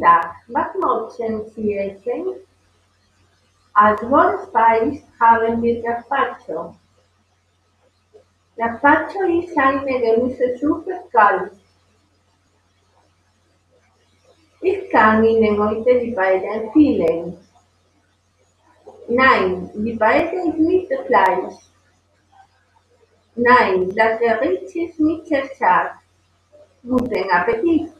Guten was möchten Sie essen? Als Wohnspeis haben wir Gazpacho. Gazpacho ist eine Gemüsesuppe kalt. Ich kann Ihnen heute die beiden empfehlen. Nein, die beiden ist mit Fleisch. Nein, das Gericht ist nicht sehr scharf. Guten Appetit!